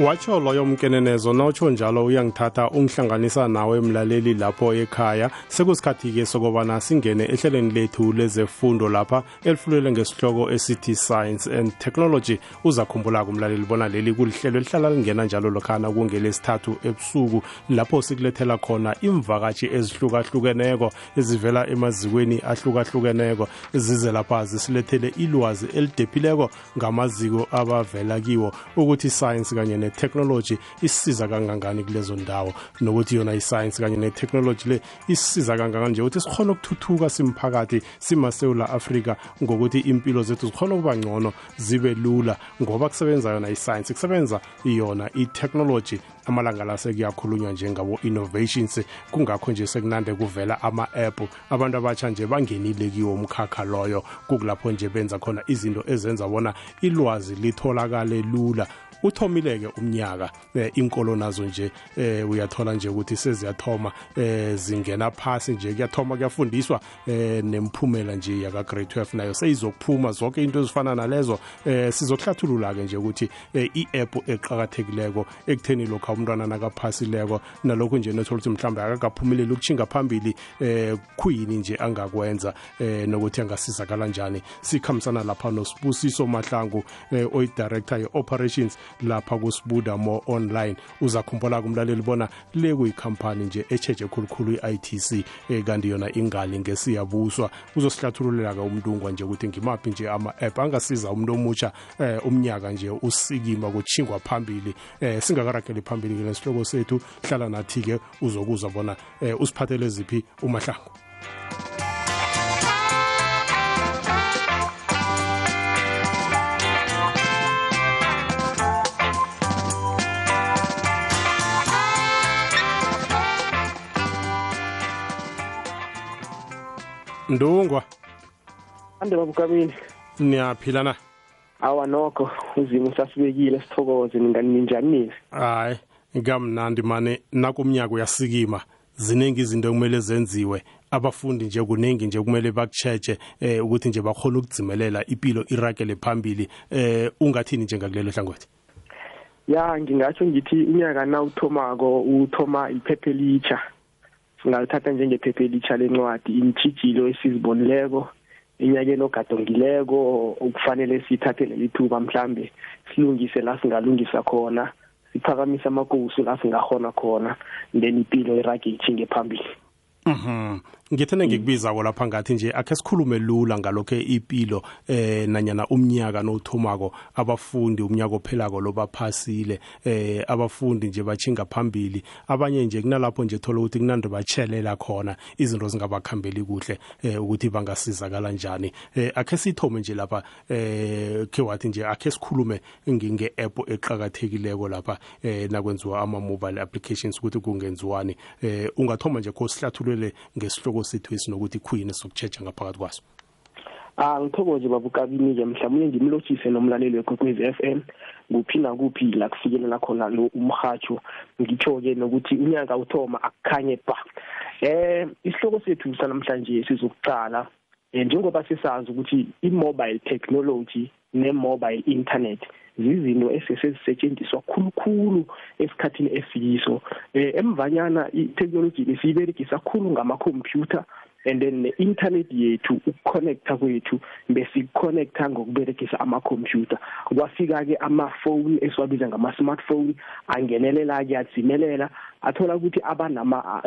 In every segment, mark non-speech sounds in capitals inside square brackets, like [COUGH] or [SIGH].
watsho loyo mkenenezo nawutsho njalo uyangithatha ungihlanganisa nawe mlaleli lapho ekhaya. Sekusikhathi-ke sokobana singene ehlelweni lethu lezefundo lapha elifulele ngesihloko esithi science and technology. Uzakhumbula-ko umlaleli bona leli kulihlelo elihlala lingena njalo lokhana kungelesithathu ebusuku lapho sikulethela khona imvakatshi ezihlukahlukeneko ezivela emazikweni ahlukahlukeneko zize lapha zisilethele ilwazi elidephileko ngamaziko abavela kiwo ukuthi science kanye netechnology isisiza kangangani kulezo ndawo? Nokuthi yona iscience kanye netechnology le isisiza kangangani? Nje ukuthi sikhona ukuthuthuka simphakathi simasewula afrika ngokuthi impilo zethu zikhona ukuba ngcono zibe lula. Ngoba kusebenza yona iscience kusebenza yona i-technology. Amalanga la sekuyakhulunywa njengabo-innovations kungakho nje sekunande kuvela ama-app. Abantu abatsha nje bangenile kiwo umkhakha loyo. Kukulapho nje benza khona izinto ezenza bona ilwazi litholakale lula. Uthomile-ke umnyaka eh, inkolo nazo nje eh, uyathola nje ukuthi seziyathoma eh, zingena phasi nje kuyathoma kuyafundiswa eh, nemphumela nje yaka-grade 12 nayo. Seyizokuphuma zonke into ezifana nalezo eh, sizokuhlathulula-ke nje ukuthi eh, i-app eqakathekileko ekutheni lokhu umntwana nakaphasileko nalokhu nje nethola ukuthi mhlawumbe akakaphumeleli ukutshinga phambili eh, kuyini nje angakwenza eh, nokuthi angasizakala njani. Sikhambisana lapha nosibusiso mahlangu eh, oyi-director ye-operations lapha kusibuda more online. Uzakhumbula kumlaleli bona le kuyikhampani nje echeje khulukhulu i-itc eh, kanti yona ingali ngesiyabuswa. Uzosihlathululela-ke umntungwa nje ukuthi ngimaphi nje ama-app angasiza umuntu omutsha eh, umnyaka nje usikima kuchingwa phambili. Eh, singakarageli phambili-ke nesihloko sethu. Hlala nathi-ke uzokuzwa bona eh, usiphathele ziphi umahlangu. Ndungwa. Ande babukabini niyaphila na? Awa nokho. Uzimo sasibekile sithokoze ningani ninjani nize hayi kamnandi mane nakumnyaka uyasikima. Ziningi izinto kumele zenziwe. Abafundi nje kuningi nje kumele bakucheche eh ukuthi nje bakhona ukudzimelela impilo iragele phambili eh ungathini nje ngakulelo hlangothi? Ya ngingatsho ngithi unyaka na uthomako uthoma iphephe litsha singalithatha njengephephe elitsha lencwadi imtshijilo esizibonileko enyakeni ogadongileko okufanele leli thuba mhlambe silungise la singalungisa khona siphakamise amakosi la singahona khona then impilo irage ichinge phambili Mhm. Ngithene ngikubizako lapha ngathi nje akhe sikhulume lula ngalokho impilo eh nanyana umnyaka nothomako abafundi umnyaka ophelako lo baphasile eh abafundi nje bachinga phambili. Abanye nje kunalapho nje thola ukuthi kunando bachelela khona izinto zingabakhambeli kuhle eh ukuthi bangasizakala njani. Eh akhe sithome nje lapha eh ke wathi nje akhe sikhulume nge app eqhakathekileko lapha eh nakwenziwa ama mobile applications ukuthi kungenziwani. Eh ungathoma nje kho sihlathulele ngesihloko sethu esinokuthi khuyini sokuchecha ngaphakathi kwaso? Ah ngithokoze babukabini-ke mhlawumbe ngimlotshise nomlaleli wekwekwezi FM kuphi nakuphi la kufikelela khona lo umhatsho ngitsho-ke nokuthi unyaka uthoma akukhanye ba eh isihloko sethu sanamhlanje sizokucala eh, njengoba sisazi ukuthi i-mobile technology ne-mobile internet zizinto esesezisetshenziswa khulukhulu esikhathini esiyiso eh emvanyana i-technology besiyiberegisa khulu ngama-computer and then ne-internet yethu ukuconnecta kwethu besiconnecta ngokuberegisa ama-computer kwafika-ke ama-phone esiwabiza ngama-smartphone angenelela-ke adzimelela athola ukuthi aba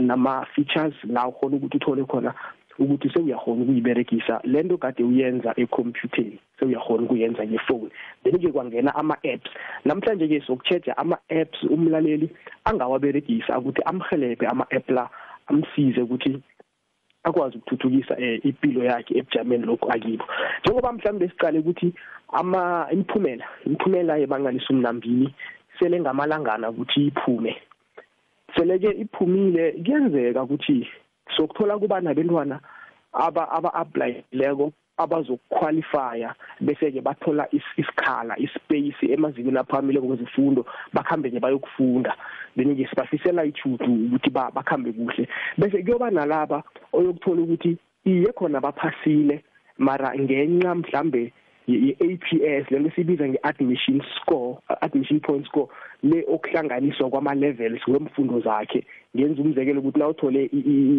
nama-features la ukhona ukuthi uthole khona ukuthi sewuyakhona ukuyiberegisa. Lento kade uyenza ekhompyutheni sewuyakhona ukuyenza ngefoni. Then ke kwangena ama-apps. Namhlanje ke sokucheja ama-apps umlaleli angawaberegisa ukuthi amhelebhe ama-app la amsize ukuthi akwazi ukuthuthukisa eh, impilo yakhe ebujameni lokhu akibo. Njengoba mhlawumbe sicale ukuthi ama imiphumela imiphumela yebangalisa umnambini sele ngamalangana ukuthi iphume. Sele ke iphumile kuyenzeka ukuthi sokuthola kuba nabantwana aba aba applyileko abazokuqualifya bese ke bathola isikhala ispace emazikweni aphambili kwezifundo bakhambe nje bayokufunda. Then ke sibafisela ichudu ukuthi bakhambe kuhle. Bese kuyoba nalaba oyokuthola ukuthi iye khona baphasile mara ngenxa mhlambe ye-APS lento sibiza nge-admission score admission point score le okuhlanganiswa kwama levels wemfundo zakhe ngenza umzekelo ukuthi nawuthole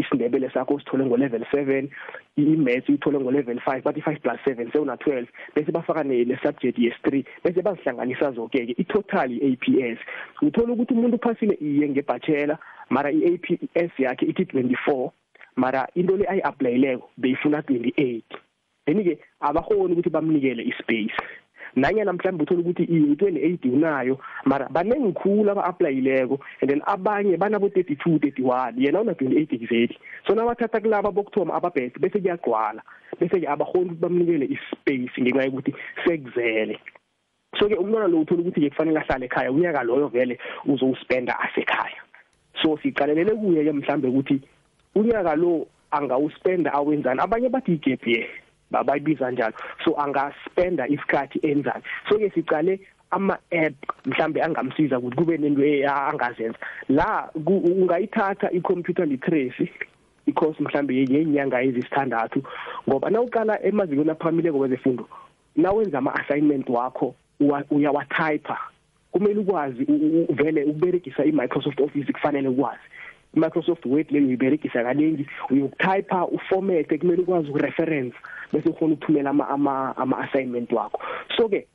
isindebele sakho usithole ngo level 7 i-maths uyithole ngo level 5 bathi 5 plus 7 sewuna 12 bese bafaka ne subject yes 3 bese bazihlanganisa zonke ke i-total i-APS uthola ukuthi umuntu uphasile iye ngebachelor mara i-APS yakhe ithi 24 mara into le ayi-applyileko beyifuna 28 then ke abahoni ukuthi bamnikele ispace. Nanyana mhlawumbe uthola ukuthi i-28 unayo mara baningi khulu aba-aplayileko and then abanye banabo 32 31 yena una 28 exactly. So nabathatha kulaba bokuthoma ababhese bese kuyagcwala bese ke abaholi ukuthi bamnikele ispace ngenxa yokuthi sekuzele. So ke umntwana lo uthola ukuthi ke kufanele ahlale ekhaya unyaka loyo vele uzowuspenda asekhaya. So siqalelele kuye ke mhlambe ukuthi unyaka lo angawuspenda awenzani? Abanye bathi igap year. Bayibiza njalo. So angaspenda isikhathi enzani so ke sicale ama app mhlambe angamsiza ukuthi kube nento angazenza. La ungayithatha i-computer literacy i-course mhlambe yenyanga ezisithandathu ngoba nawuqala emazikweni aphamile kwezefundo nawenza ama-assignment wakho uyawatyper kumele ukwazi vele ukuberegisa i-Microsoft Office kufanele ukwazi. Microsoft Word leyo uyiberegisa kaningi uyokutypa uformat kumele ukwazi ukureference bese ukhona ukuthumela ama ama assignment wakho. So ke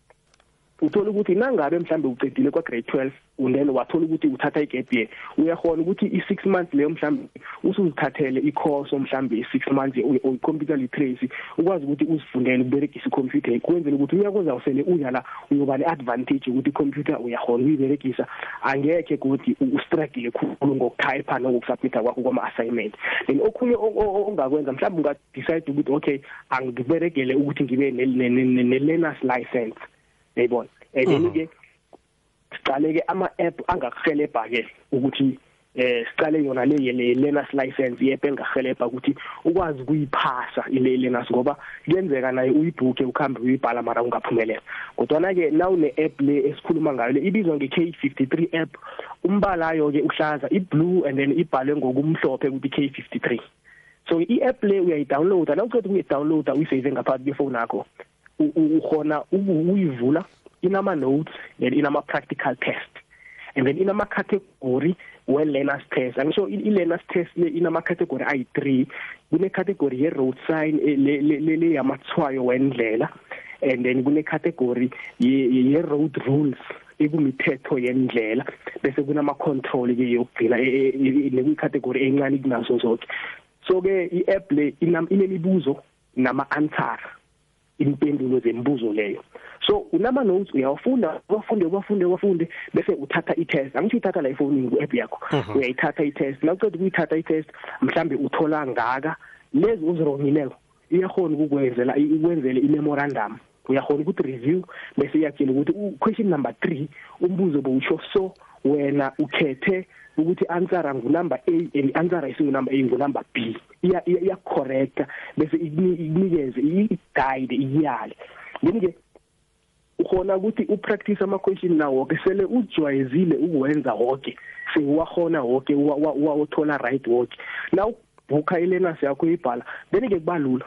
uthola ukuthi nangabe mhlambe ucedile kwa grade 12 then wathola ukuthi uthatha igap year uyahona ukuthi i6 months leyo mhlambe usuzithathele i-course mhlambe i6 months o computer literacy ukwazi ukuthi uzifundele ukuberegisa i-computer kwenzela ukuthi unyaka ozawusele uya la uyoba ne-advantage ukuthi i-computer uyahona ukuyiberegisa angekhe ukuthi ustruggle khulu ngokutypa nokusubmita kwakho kwama-assignment then okhunye ongakwenza mhlawumbe ungadecide ukuthi okay angiberegele ukuthi ngibe ne-learners license yayibona? And then ke siqale ke ama app angakuhelebha ke ukuthi eh siqale yona le le learners license yepe engahelebha ukuthi ukwazi ukuyiphasa ile learners ngoba kuyenzeka naye uyibhuke ukhambe uyibhala mara ungaphumelela. Kodwa na ke nawu ne app le esikhuluma ngayo le ibizwa nge K53 app umbala ayo ke uhlaza iblue and then ibhalwe ngokumhlophe ukuthi K53 so i-app le uyayidownloada nawuqeda ukuyidownloada uyisave ngaphakathi kwefoni yakho ukhona ukuyivula inama notes then inama practical test. And then inama category we learners test angisho i learners test le inama category ayi3 kune category ye road sign le le le yamathwayo wendlela. And then kune category ye road rules ekumithetho yendlela. Bese kunama control ke yokugcina ne category encane kunazo zonke so ke i-app le inemibuzo nama answer impendulo zembuzo leyo. So unama notes uyawufunda wafunde wafunde wafunde bese uthatha i-test. Angithi uthatha la efonini ku-app yakho. Mhm. uyayithatha i-test. Nawuceda ukuyithatha i-test mhlambe uthola ngaka. Lezi uzirongileko iyahona ukukwenzela ikwenzele i-memorandum. Uyakhona ukuthi review bese iyakutshela ukuthi question number 3 umbuzo bowusho so wena ukhethe ukuthi answer ngunumber A and answer isingunumber A ngunumber B. Iya iya correct bese ikunikeze i-guide iyale. Ngeke ukhona ukuthi upractice ama question nawo ke sele ujwayezile ukuwenza wonke sewahona wonke wawuthola right wonke now bukha ilearners yakho ibhala then ke kubalula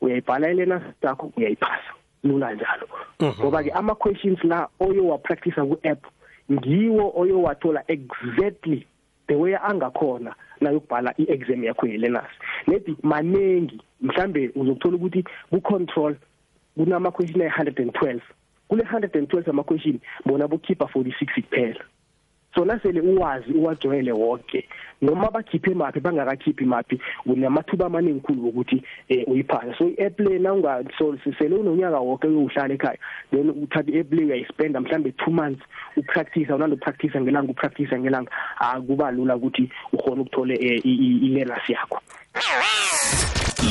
uyayibhala ilearners yakho uyayiphasa. Lula njalo. Mhm. ngoba ke ama questions la oyo wa practice ku app ngiwo oyowathola exactly the way angakhona la yokubhala iexam yakho ye-learners. Nethi manengi mhlambe uzokuthola ukuthi ku-control kunama question ayi-112 kule 112 ama question bona bokhipha 46 kuphela sona sele uwazi uwajwayele wonke noma bakhiphe maphi bangakakhiphi maphi unamathuba amaningi khulu ukuthi eh uyiphasa so i-app le so sele unonyaka wonke uyohlala ekhaya then uthatha i-app le uyayispenda mhlambe 2 months upractice unando practice ngelanga upractice ngelanga akuba lula ukuthi ukhona ukuthola eh, i-learners yakho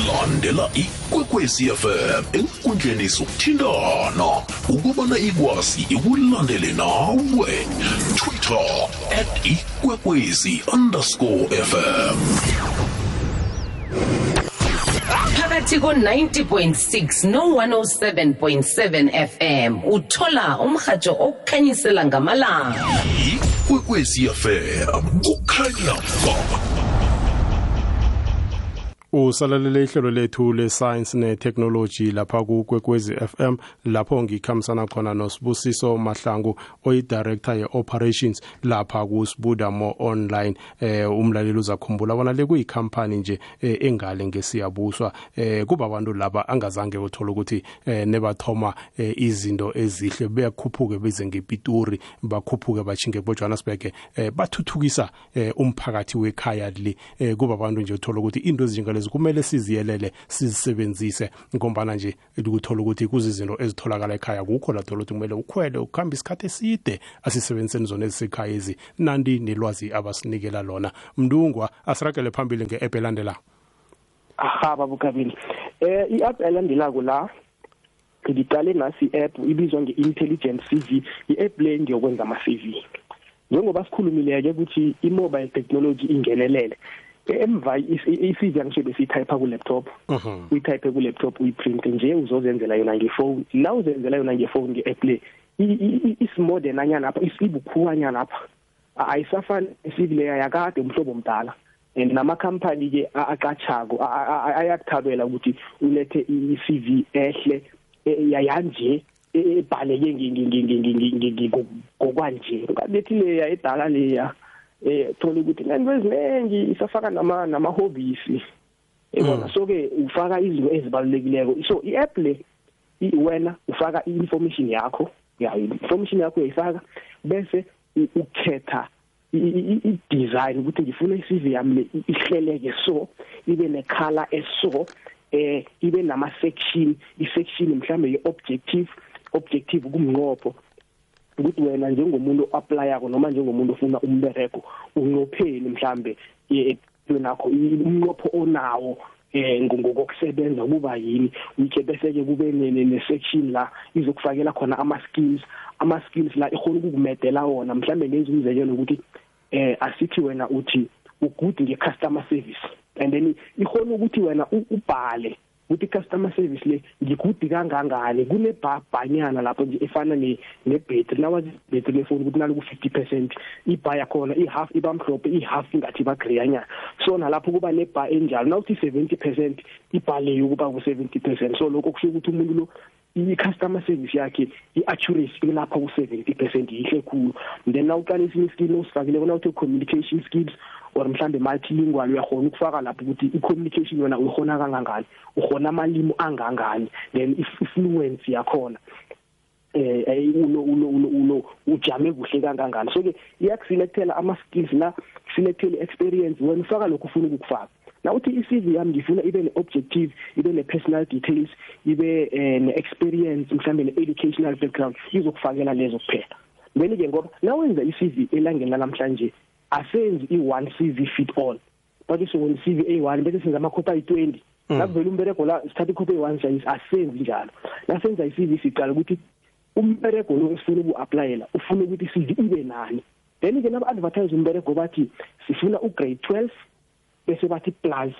landela ikwekwezi fm enkundleni zokuthintana. Ukubana ikwazi ikulandele nawe. Twitter at ikwekwezi underscore fm phakathi ko-90.6 no-107.7 fm uthola umhatsho okukhanyisela ngamalanga. Ikwekwezi fm kukhanya ba usalalele ihlelo lethu le-science ne-technology lapha kukwekwezi FM lapho ngikhambisana khona nosibusiso mahlangu oyidirector ye-operations lapha kusibuda mo online. Eh umlaleli uzakhumbula bona le kuyikhampani nje eh, engale ngesiyabuswa. Eh kuba abantu laba angazange uthola ukuthi eh, nebathoma eh, izinto ezihle beyakhuphuke beze ngepituri bakhuphuke bachinge bojohannesburg eh, bathuthukisa eh, umphakathi wekhaya le. Eh, kuba abantu nje uthola ukuthi into ezinjengalezi kumele siziyelele sizisebenzise ngombana nje ukuthola ukuthi kuzizinto ezitholakala ekhaya kukho lathola ukuthi kumele ukhwele ukuhamba isikhathi eside asisebenziseni zona ezisekhaya ezi nandi nelwazi abasinikela lona. Mndungwa asiragele phambili nge-app elandelayo aha babukabini eh i-app elandelako la ngiqale nasi i-app ibizwa nge-intelligent cv i-app le ngiyokwenza ama-cv njengoba sikhulumile-ke ukuthi i-mobile technology ingenelele emva i-cv angisho besiyithayipha ku-laptop. Uyitype ku-laptop uyiprinte nje uzozenzela yona ngefoni la uzenzela yona ngefoni nge-app le isimodern anyana apha isibukhuwanyana apha ayisafani i-cv leya yakade umhlobo mdala and namakhampani ke aqatshako ayakuthabela ukuthi ulethe i-CV ehle yayanje ebhaleke ngokwanje. Ngabethi leya edala leya eh thola ukuthi nento eziningi isafaka nama nama hobbies ebona so ke ufaka izinto ezibalulekileko. So i-app le wena ufaka i-information yakho ya information yakho uyayifaka bese ukhetha i-design ukuthi ngifuna i-CV yami ihleleke so ibe nekhala eso eh ibe nama section i-section mhlambe ye-objective objective kumnqopho. Ukuthi wena njengomuntu oapplyako noma njengomuntu ofuna umbereko unqopheni mhlambe nakho umnqopho onawo eh ngokusebenza kuba yini? Uke bese ke kube ne section la izokufakela khona ama skills ama skills la ikhona ukukumedela wona. Mhlambe ngenza umzekelo ukuthi eh asithi wena uthi ugood nge customer service. And then ikhona ukuthi wena ubhale ukuthi customer service le ngigudi kangangani? Kune bhanyana lapho nje efana ne ne battery nawazi battery lefoni ukuthi nalo ku 50% ibha yakhona ihalf ibamhlophe ihalf ngathi ba greyanyana so nalapho kuba ne bar enjalo nawuthi 70% ibhale ukuba ku 70% so lokho kusho ukuthi umuntu lo i-customer service yakhe i-accuracy ilapha ku-70% yihle khulu. Then nawuqala esinye iskill osifakile kona uthi communication skills or mhlambe multilingual uyakhona ukufaka lapho ukuthi i-communication yona uykhona kangangani ukhona amalimi angangani then ifluence yakhona eh ulo ulo ulo ulo ujame kuhle kangangani. So ke iyakuselectela ama skills la selectele experience. Wena ufaka lokho ufuna ukufaka na uthi i-CV yami ngifuna ibe ne-objective ibe ne-personal details ibe eh, ne-experience mhlambe ne-educational background izokufakela lezo kuphela. Then ke ngoba nawenza i-CV elangeni namhlanje asenzi i-one CV fit all. Bathi so when CV A1 bese senza amakhopha ayi20 nakuvela umbereko la sithatha ikhopha eyi1 size asenzi njalo. Nasenza i-CV siqala ukuthi umbereko lo esifuna uku-applyela ufuna ukuthi i-CV ibe nani. Then ke naba advertise umbereko bathi sifuna ugrade 12 bese bathi plus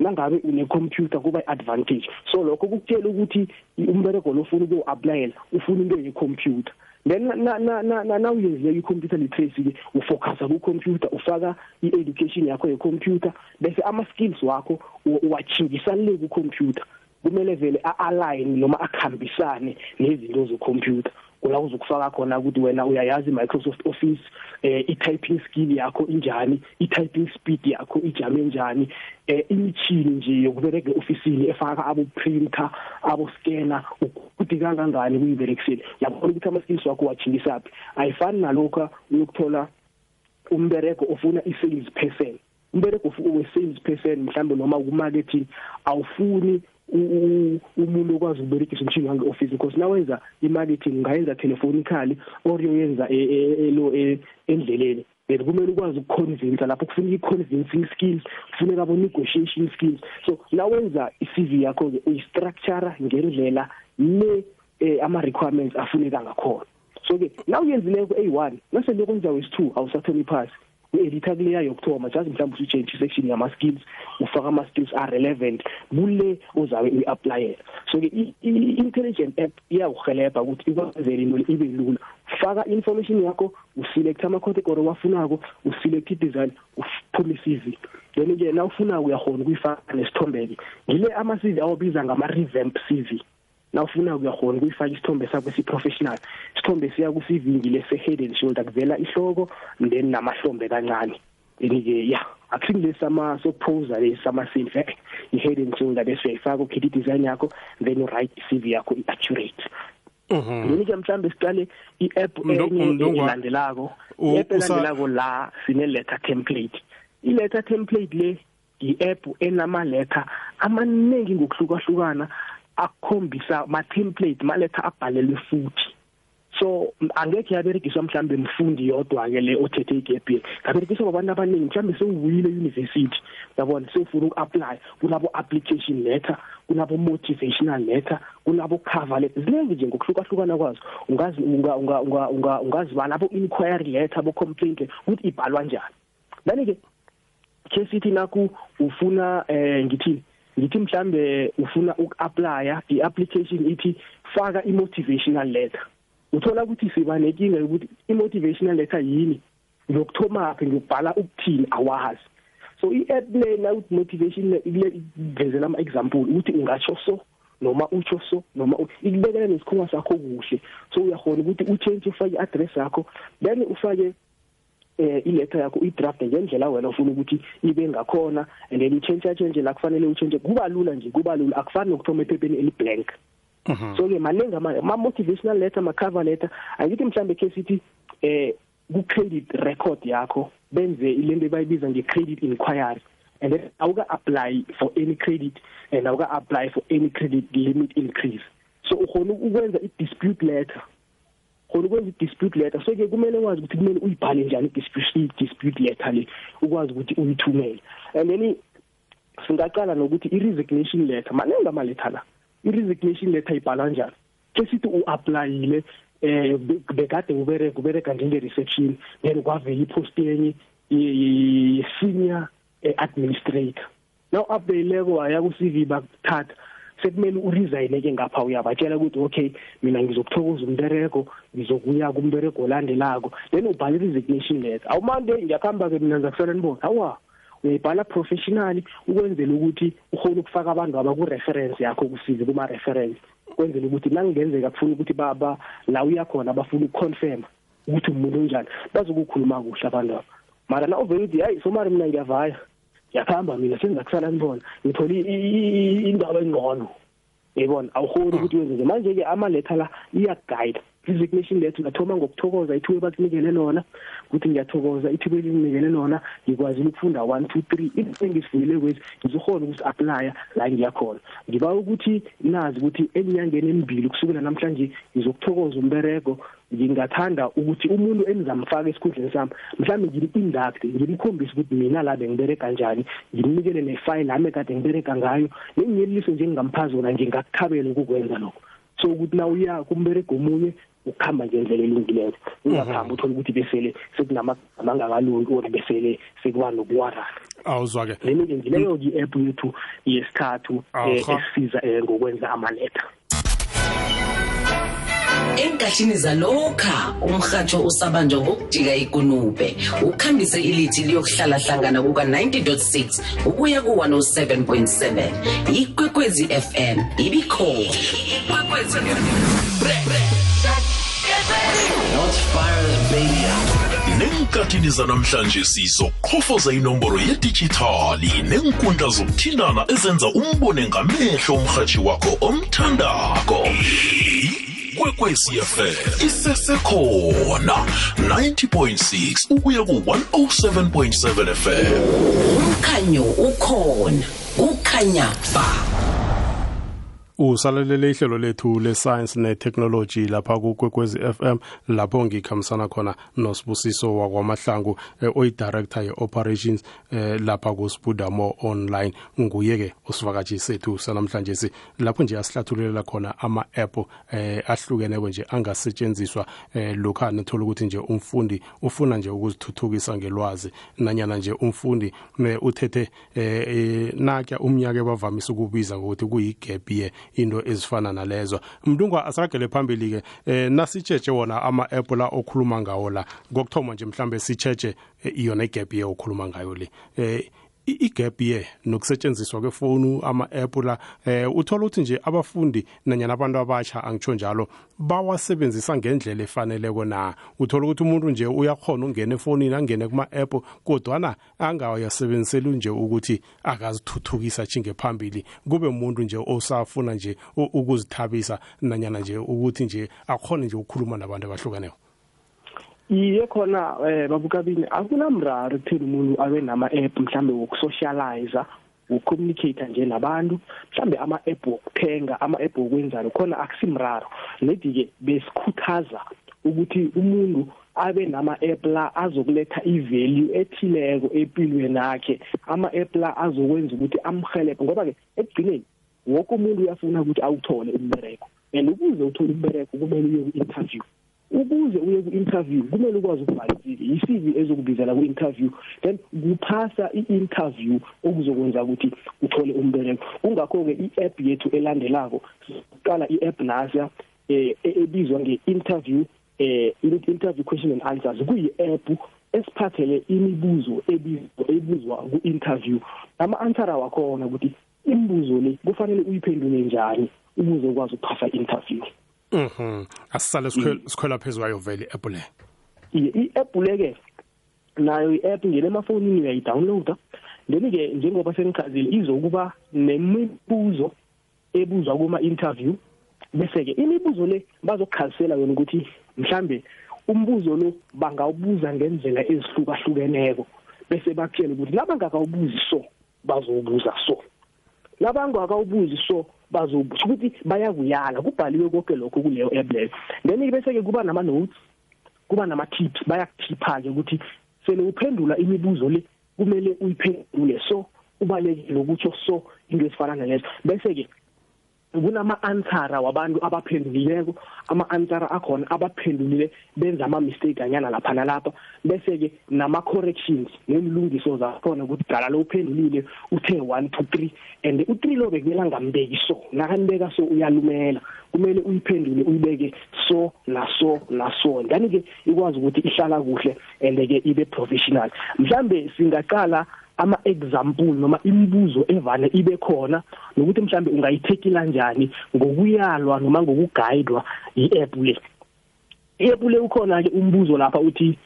nangabe une computer kuba advantage so lokho kukutshela ukuthi umbereko lo ufuna uku-applyela ufuna into ye-computer then na na na na uyenzile i-computer literacy ke ufocusa ku-computer ufaka i-education yakho ye-computer bese ama-skills wakho uwachinjisa le ku-computer kumele vele a-align noma akhambisane nezinto ze-computer. Kula uzokufaka khona ukuthi wena uyayazi Microsoft Office eh i-typing skill yakho injani i-typing speed yakho ijame njani eh imithini nje yokubereka officeini efaka abo printer abo scanner ukuthi kangangani kuyiberekisile yabona ukuthi ama skills wakho wachingisaphi ayifani nalokho uyokuthola umbereko ofuna i-sales person. Umbereko we sales person mhlambe noma ku marketing awufuni umuntu okwazi ukuberekisa umshini wange office because nawenza imarketing ngayenza telephonically or yoyenza elo endleleni. Then kumele ukwazi ukuconvince lapho kufuneka i-convincing skills kufuneka abo negotiation skills. So nawenza i-CV yakho ke uyistructure ngendlela le ama requirements afuneka ngakhona. So ke nawuyenzile ku A1 nase lokho kwenza wes2 awusatholi pass u-editor kuleya yokuthoma just mhlawumbe usitshentshe section yama-skills ufaka ama-skills are-relevant kule ozabe uyi-applyela so-ke i-intelligent app iyakuhelebha ukuthi ikwenzele into ibe lula. Faka information yakho uselect ama-category owafunako uselect i-design uphume i-cv then ke nawufuna uyakhona ukuyifaka nesithombe ngile ama CV awobiza ngama revamp CV nawufuna uyakhona ukuyifaka isithombe sakho si-professional isithombe siya ku-CV ngile se-head and shoulder kuvela ihloko then namahlombe kancane. Then-ke ya akusingile sama sokuphosa lesi sama silver i-head and shoulder bese uyayifaka ukhetha i-design yakho then u-write i-CV yakho i-accurate. Then ke mhlambe siqale i-app elandelako i-app elandelako la sine letter template. I-letter template le i-app enama letter amaningi ngokuhlukahlukana akukhombisa ma template ma letter abhalelwe futhi. So angeke yaberegiswa mhlambe mfundi yodwa ke le othethe igap year yaberegiswa abantu abaningi mhlambe sewuyile university yabona? Sewufuna uku-apply kunabo application letter kunabo motivational letter kunabo cover letter ziningi nje ngokuhlukahlukana kwazo. Ungazi unga unga unga ungazibala abo inquiry letter abo complaint ukuthi ibhalwa njani. Bani ke ke sithi naku ufuna eh ngithini ngithi mhlambe ufuna uku-applya i-application ithi faka i-motivational letter. Uthola ukuthi siba nenkinga yokuthi i-motivational letter yini? Ngiyokuthoma phi ngiyobhala ukuthini? Awazi. So i-app le na ukuthi motivation ile vezela ama example ukuthi ungatsho so noma utsho so noma ikubekela nesikhuma sakho kuhle. So uyakhona ukuthi uchange ufake i-address yakho then ufake eh iletter yakho uyidraft ngendlela wena ufuna ukuthi ibe ngakhona and then change la kufanele uchange kuba lula nje kuba lula akufani nokuthoma ephepheni eliblank. So ke maningi ama motivational letter ma cover letter angithi mhlambe ke sithi eh ku credit record yakho benze ilento bayibiza nge credit inquiry and then awuka apply for any credit and awuka apply for any credit limit increase. So ukhona ukwenza i dispute letter khona ukwenza i-dispute letter. So ke kumele wazi ukuthi kumele uyibhale njani i-dispute dispute letter le ukwazi ukuthi uyithumele. And then singaqala nokuthi i-resignation letter maningi ama-letter la. I-resignation letter ibhalwa njani ke sithi u-applyile eh bekade ubereka ubereka njenge-reception then kwavela ipost yenye i-senior administrator. Now updayileko waya ku-CV bakuthatha sekumele uresign ke ngapha uyabatshela ukuthi okay mina ngizokuthokoza umbereko ngizokuya kumbereko olandelako. Then ubhala i-resignation letter. Awumande ngiyakhamba ke mina ngizakusala nibona awa. Uyayibhala professionally ukwenzela ukuthi ukhona ukufaka abantu abaku-reference yakho kusize kuma-reference. Kwenzela ukuthi nakungenzeka kufuna ukuthi baba la uyakhona bafuna ukuconfirm ukuthi umuntu onjani bazokukhuluma kuhle abantu aba mara na uvele uthi hayi somari mina ngiyavaya ngiyakhamba mina sengizakusala nibona ngithole indaba engcono. Yebona awukhoni ukuthi wenze nje. Manje ke ama letter la iyaguide resignation letter ngathoma ngokuthokoza ithuba bakunikele lona ukuthi ngiyathokoza ithuba elinikele lona ngikwazi ukufunda 1 2 3 into engisifundile kwezi ngizokhona ukuthi apply la ngiyakhona ngiba ukuthi nazi ukuthi eminyangeni emibili kusukela namhlanje ngizokuthokoza umberego ngingathanda ukuthi umuntu enizamfaka esikhundleni sami mhlawumbe ngim-induct ngimkhombise ukuthi mina la bengibereka kanjani ngimnikele nefile lami ekade ngibereka ngayo nengiyeliso nje engingampha zona ngingakuthabela ukukwenza lokho. So ukuthi na uya kumberego omunye ukuhamba ngendlela elungileyo ungakhambi uthola ukuthi besele sekunamagama angakalungi or besele sekuba nokuwarana awuzwa-ke. Leni-ke ngileyo-ke i-app yethu yesithathu esisiza um ngokwenza amaletha enkathini zalokha umrhatsho usabanjwa ngokujika ikunube. Ukhambise ilithi liyokuhlala hlangana kuka-90.6 ukuya ku-107.7 ikwekwezi fm ibikhona. Ikwekwezi nenkathini zanamhlanje sizoqhofoza inomboro yedijithali nenkundla zokuthindana ezenza umbone ngamehlo umrhatshi wakho omthandako. Ikwekwecfm isesekhona 90.6 ukuya ku-107.7 fm umkhanyo ukhona kukhanya ba. Usalalele ihlelo lethu le-science ne-technology lapha kukwekwezi FM lapho ngikhambisana khona nosibusiso wakwamahlangu eh, oyi-director ye-operations eh, lapha kusibudamo online. Nguye-ke usivakatshi sethu sanamhlanje si lapho nje asihlathululela khona ama-app eh, ahlukeneko nje angasetshenziswa eh, lokha nithola ukuthi nje umfundi ufuna nje ukuzithuthukisa ngelwazi nanyana nje umfundi eh, uthethe eh, eh, nakya umnyaka bavamise ukubiza ngokuthi kuyi-gap year into ezifana nalezo. Mntungwa asiragele phambili-ke eh nasitshetshe wona ama-app la okhuluma ngawo la. Kokuthoma nje mhlambe sitshetshe eh, yona igap ye okhuluma ngayo le. Eh i- igap ye nokusetshenziswa kwefoni ama-app la eh uthola ukuthi nje abafundi nanyana abantu abasha angitsho njalo bawasebenzisa ngendlela efaneleko na? Uthola ukuthi umuntu nje uyakhona ukungena efonini angene kuma-app kodwana angayasebenziseli nje ukuthi akazithuthukisa chinge phambili kube umuntu nje osafuna nje u- ukuzithabisa nanyana nje ukuthi nje akhone nje ukukhuluma nabantu abahlukaneyo iye khona eh babukabini akunamraro ekutheni umuntu abe nama-app mhlambe wokusocialize ukucommunicate nje nabantu mhlambe ama-app wokuthenga ama-app wokwenzani khona akusimraro. Nedi-ke besikhuthaza ukuthi umuntu abe nama-app la azokuletha i-value ethileko empilweni yakhe ama-app la azokwenza ukuthi amhelebhe ngoba-ke ekugcineni woke umuntu uyafuna ukuthi awuthole umbereko and ukuze uthole umbereko kumele uye ku-interview. Ukuze uye ku-interview kumele ukwazi ukubhala i-CV i-CV ezokubizela ku-interview then kuphasa i-interview okuzokwenza ukuthi uthole umbereko kungakho-ke i-app yethu elandelako siqala i-app nasiya eh e- ebizwa nge-interview eh interview question and answers. Kuyi-app esiphathele imibuzo ebizwa ebuzwa ku-interview. Ama-answer wakhona ukuthi imibuzo le kufanele uyiphendule njani ukuze ukwazi ukuphasa i-interview. Mhm. Asisale sikhwela phezulu vele i-app le. i-app leke nayo i-app ngene emafonini uyayidownloada then ke njengoba senichazile izokuba nemibuzo ebuzwa kuma interview bese ke imibuzo le bazokuchazisela yona ukuthi mhlambe umbuzo lo bangawubuza ngendlela ezihlukahlukeneko bese bakutshela ukuthi laba ngakawubuzi so bazowubuza so labangakawubuzi so bazobusho ukuthi bayakuyala kubhaliwe konke lokho kuleyo app leyo then bese ke kuba nama notes kuba nama tips bayakuthipha ke ukuthi sele uphendula imibuzo le kumele uyiphendule so ubalekile ukuthi so into esifana nalezo. Bese ke kunama answera wabantu abaphendulileko ama answera akhona abaphendulile benza ama mistake anyana lapha nalapha. Bese ke nama corrections nemlungiso zakhona ukuthi dala lo uphendulile uthe 1 2 3 and u3 lo bekumela ngambeki so nakanibeka so uyalumela. Kumele uyiphendule uyibeke so na so na so. Ngani ke ikwazi ukuthi ihlala kuhle and ke ibe professional. Mhlambe singaqala ama example noma imibuzo evane ibe khona nokuthi mhlambe ungayithekila kanjani ngokuyalwa noma ngokuguidwa i-app le. I-app le ukhona ke umbuzo lapha uthi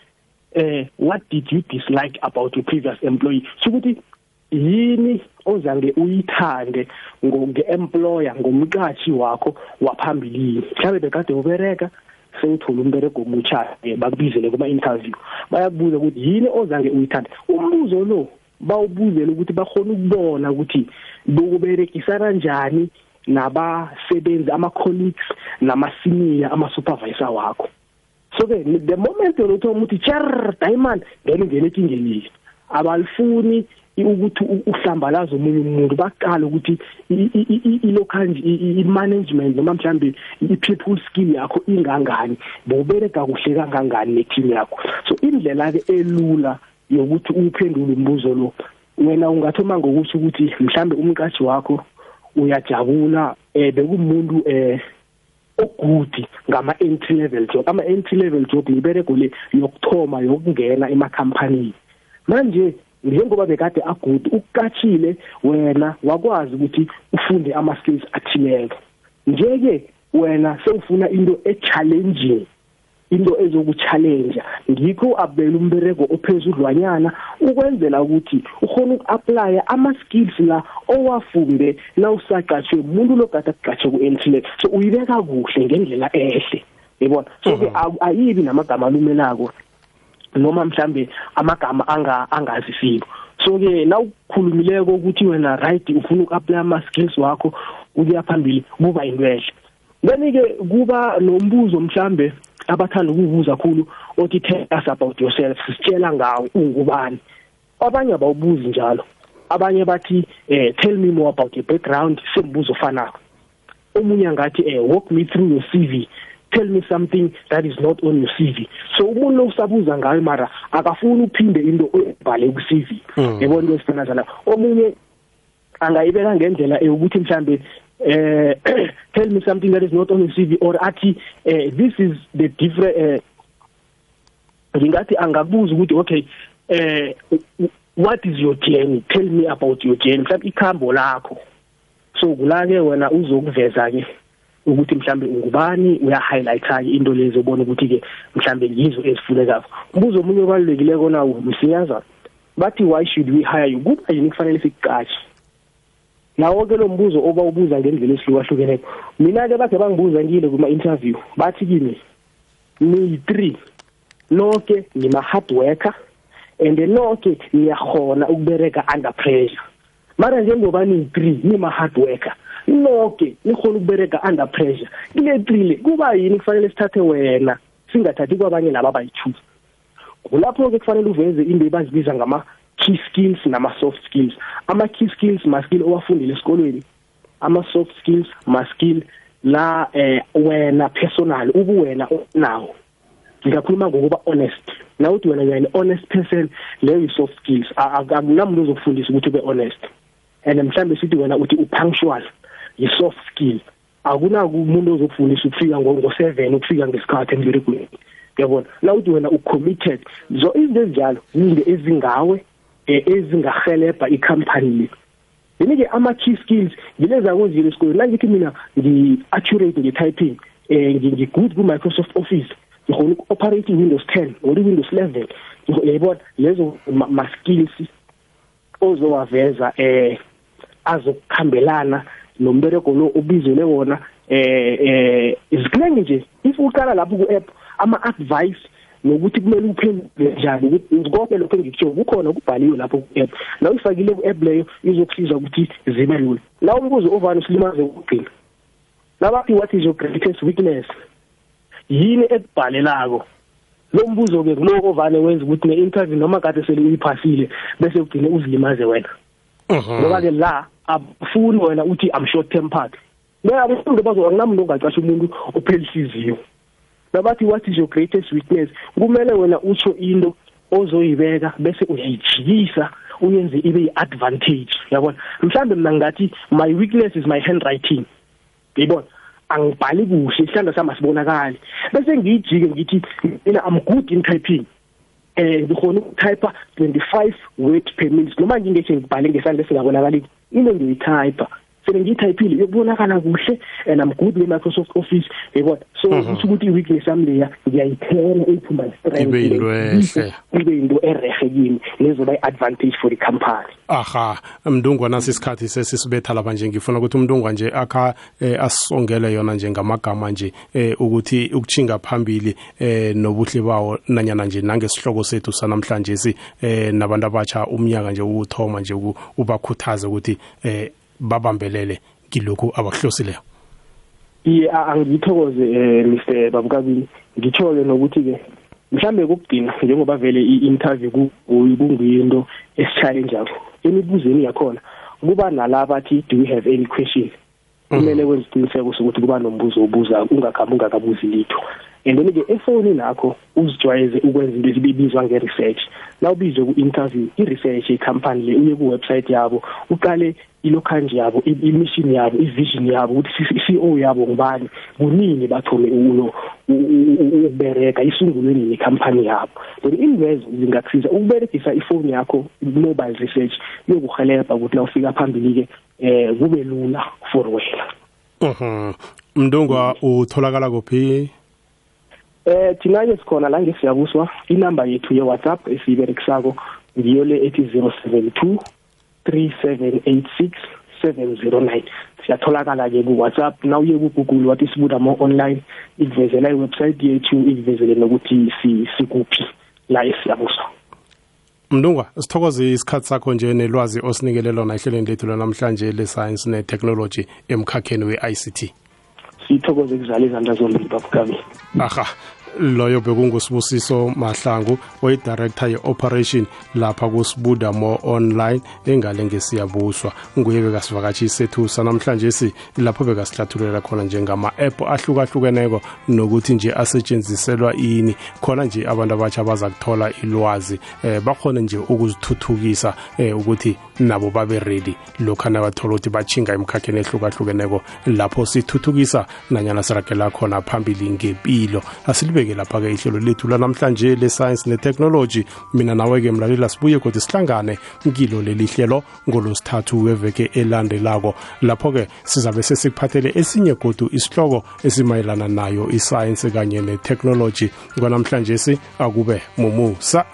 eh what did you dislike about your previous employee? Ukuthi yini ozange uyithande nge-employer ngomqashi wakho waphambilini mhlawumbe bekade ubereka sewuthola umbereko omutsha bakubizele kuma interview bayakubuza ukuthi yini ozange uyithande? Umbuzo lo bawubuzela ukuthi bakhona ukubona ukuthi bokuberekisa kanjani nabasebenzi ama colleagues nama senior ama supervisor wakho. So ke the moment lokuthi umuthi cher diamond then ungene enkingeni abalifuni ukuthi uhlambalaza omunye umuntu baqala ukuthi ilocal i-management noma mhlambe i-people skill yakho ingangani bobereka kuhle kangangani ne-team yakho. So indlela ke elula yokuthi uphendule umbuzo lo. Wena ungathoma ngokusho ukuthi mhlambe umqashi wakho uyajabula eh bekumuntu eh ogudi ngama entry level job. Ama entry level job iberego le yokuthoma yokungena emakhampani manje njengoba bekade agudi ukukatshile wena wakwazi ukuthi ufunde ama skills athileko. Njeke wena sewufuna into e challenging into ezokuchallenge ngikho abela umberego ophezudlwanyana ukwenzela ukuthi ukhona ukuapply ama skills la owafunde na usaqashwe umuntu logada kuqashwe ku entry so uyibeka kuhle ngendlela ehle. Yabona? So ke ayibi namagama alumelako noma mhlambe amagama anga angazisiko so ke na ukukhulumileko ukuthi wena right ufuna ukuapply ama skills wakho ukuya phambili kuba intwehle then ke kuba nombuzo mhlambe abathanda ukubuza kakhulu othi tell us about yourself sitshela ngawe ungubani abanye abawubuzi njalo. Abanye bathi eh tell me more about your background sembuzo ofanako. Omunye ngathi eh walk me through your CV tell me something that is not on your CV so umuntu usabuza ngayo mara akafuni uphinde into oyibhale ku CV yabona into esifana zala omunye angayibeka ngendlela ukuthi mhlambe uh, [CLEARS THROAT] tell me something that is not on your CV or athi uh, this is the different uh, ngingathi angabuza ukuthi okay eh what is your journey? Tell me about your journey. Mhlawumbe ikhambo lakho. So kula ke wena uzokuveza ke ukuthi mhlambe ungubani uya highlight ke into lezo ubona ukuthi ke mhlambe yizo ezifunekako. Umbuzo omunye obalulekile kona umsiyaza bathi why should we hire you? Kuba yini kufanele sikuqashe nawo ke lo mbuzo oba ubuza ngendlela esihlukahlukeneyo mina ke bakhe bangibuza ngile kuma interview bathi kimi ni 3 nonke nima hard worker and nonke niyahona ukubereka under pressure. Mara njengoba ni 3 nima hard worker nonke nikhona ukubereka under pressure. Kule 3 le kuba yini kufanele sithathe wena singathathi kwabanye laba abayi-choose kulapho ke kufanele uveze into ebazibiza ngama key skills nama soft skills. Ama key skills ma skill owafundile esikolweni. Ama soft skills ma skill la eh wena personal ubuwena nawo ngiyakhuluma ngokuba honest. Na uthi wena uyani honest person leyo i soft skills akunamuntu ozokufundisa ukuthi ube honest. And mhlambe sithi wena uthi upunctual i soft skill. Akuna umuntu ozokufundisa ukufika ngo7 ukufika ngesikhathi emberegweni. Uyabona? La uthi wena ucommitted zo izinto ezinjalo izinto ezingawe. Ezingahelebha icompany le. Yini ke ama key skills? Ngileza kunjile esikoleni la ngithi mina ngi accurate nge typing eh ngi good ku Microsoft Office. Ngihona uku-operate i-windows 10 or i-windows 11 yayibona? Lezo ma skills ozowaveza eh azokukhambelana nombereko lo ubizele wona eh eh iziklenge nje? If uqala lapho ku app ama advice nokuthi kumele uphendule njani ukuthi konke lokho engikutsho kukhona kubhaliwe lapho ku app la uyifakile ku app leyo izokusiza ukuthi zibe lula. La umbuzo ovana silimaze ukugcina. Labathi what is your greatest weakness. Yini ekubhalelako? Lo mbuzo ke kuloko ovane wenza ukuthi ne-interview noma kade sele uyiphasile bese ugcine uzilimaze wena. Ngoba ke la afuni wena uthi i'm short tempered bayabuhlungu bazo anginamuntu ongaqasha umuntu ophelisiziyo nabathi what is your greatest weakness. Kumele wena utsho into ozoyibeka bese uyayijikisa uyenze ibe yi-advantage. Yabona? Mhlambe mina ngathi my weakness is my handwriting. Yibona? Angibhali kuhle isandla sami asibonakali. Bese ngiyijike ngithi mina i'm good in typing. Eh ngikhona ukutype 25 word per minute. Noma ngingethi ngibhale ngesandla singabonakali into ngiyitype sele ngiyithayipile yokubonakala kuhle and I'm good with Microsoft Office yabona? So kusho ukuthi i-weakness yami leya ngiyayithela eyiphumba strength ibe into ehle. Ibe into erehe kimi lezoba i-advantage for the company. Aha mndungwa nasi isikhathi sesisibetha lapha nje ngifuna ukuthi umndungwa nje akha eh, asongele yona nje ngamagama nje eh, ukuthi ukuchinga phambili eh, nobuhle bawo nanyana nje nangesihloko sethu sanamhlanje si eh, nabantu abatsha umnyaka nje ukuthoma nje ubakhuthaze ukuthi eh, babambelele kilokhu abakuhlosileyo iye angithokoze eh Mr Babukabini ngitsho ke nokuthi ke mhlambe kokugcina njengoba vele i-interview kungiyinto esi-challenge emibuzweni yakhona kuba nalaba bathi do you have any question? Kumele wenze isiqiniseko sokuthi kuba nombuzo obuza ungakhambi ungakabuzi litho. And then ke efonini nakho uzijwayeze ukwenza into ezibizwa nge-research. La ubizwe ku-interview i-research yecompany le uye ku-website yabo uqale ilokhanje yabo i-mission yabo i-vision yabo ukuthi i-CEO yabo ngubani kunini bathole ulo ukubereka isungulwe nini company yabo. Then invezo zingakusiza ukuberegisa ifoni yakho mobile research yokuhelebha ukuthi nawufika phambili ke eh kube lula for wena. Mhm. Mndungwa utholakala kuphi? Eh thina ke sikhona la ngesiyabuswa inamba yethu ye WhatsApp esiyiberekisako ngiyo le ethi 072 3786 709 siyatholakala ke ku WhatsApp na uye ku Google wathi sibuda mo online ivezela iwebsite yethu ivezele nokuthi sikuphi la esiyabuswa. Mndungwa sithokoze isikhathi sakho nje nelwazi osinikele lona ehlelweni lethu lanamhlanje le-science ne-technology emkhakheni we-ict sithokoze kuzala izandla zombili babukami aha loyo bekungusibusiso mahlangu oyidirector ye-operation lapha kusibuda mo online engale ngesiyabuswa. Nguye bekasivakatshi sethu sanamhlanje si lapho bekasihlathululela khona njengama-app ahlukahlukeneko nokuthi nje asetshenziselwa ini. Khona nje abantu abatsha baza kuthola ilwazi eh bakhona nje ukuzithuthukisa eh ukuthi nabo babe ready. Lokhu nabathola ukuthi bachinga emkhakheni ehlukahlukeneko lapho sithuthukisa nanyana siragela khona phambili ngempilo asilibeke lapha-ke ihlelo lethu lanamhlanje le-science ne-technology. Mina nawe-ke mlaleli asibuye kodwa sihlangane kilo leli hlelo ngolosithathu weveke elandelako. Lapho-ke sizabe sesikuphathele esinye godu isihloko esimayelana nayo isayensi kanye ne-technology. Kwanamhlanje si akube mumusa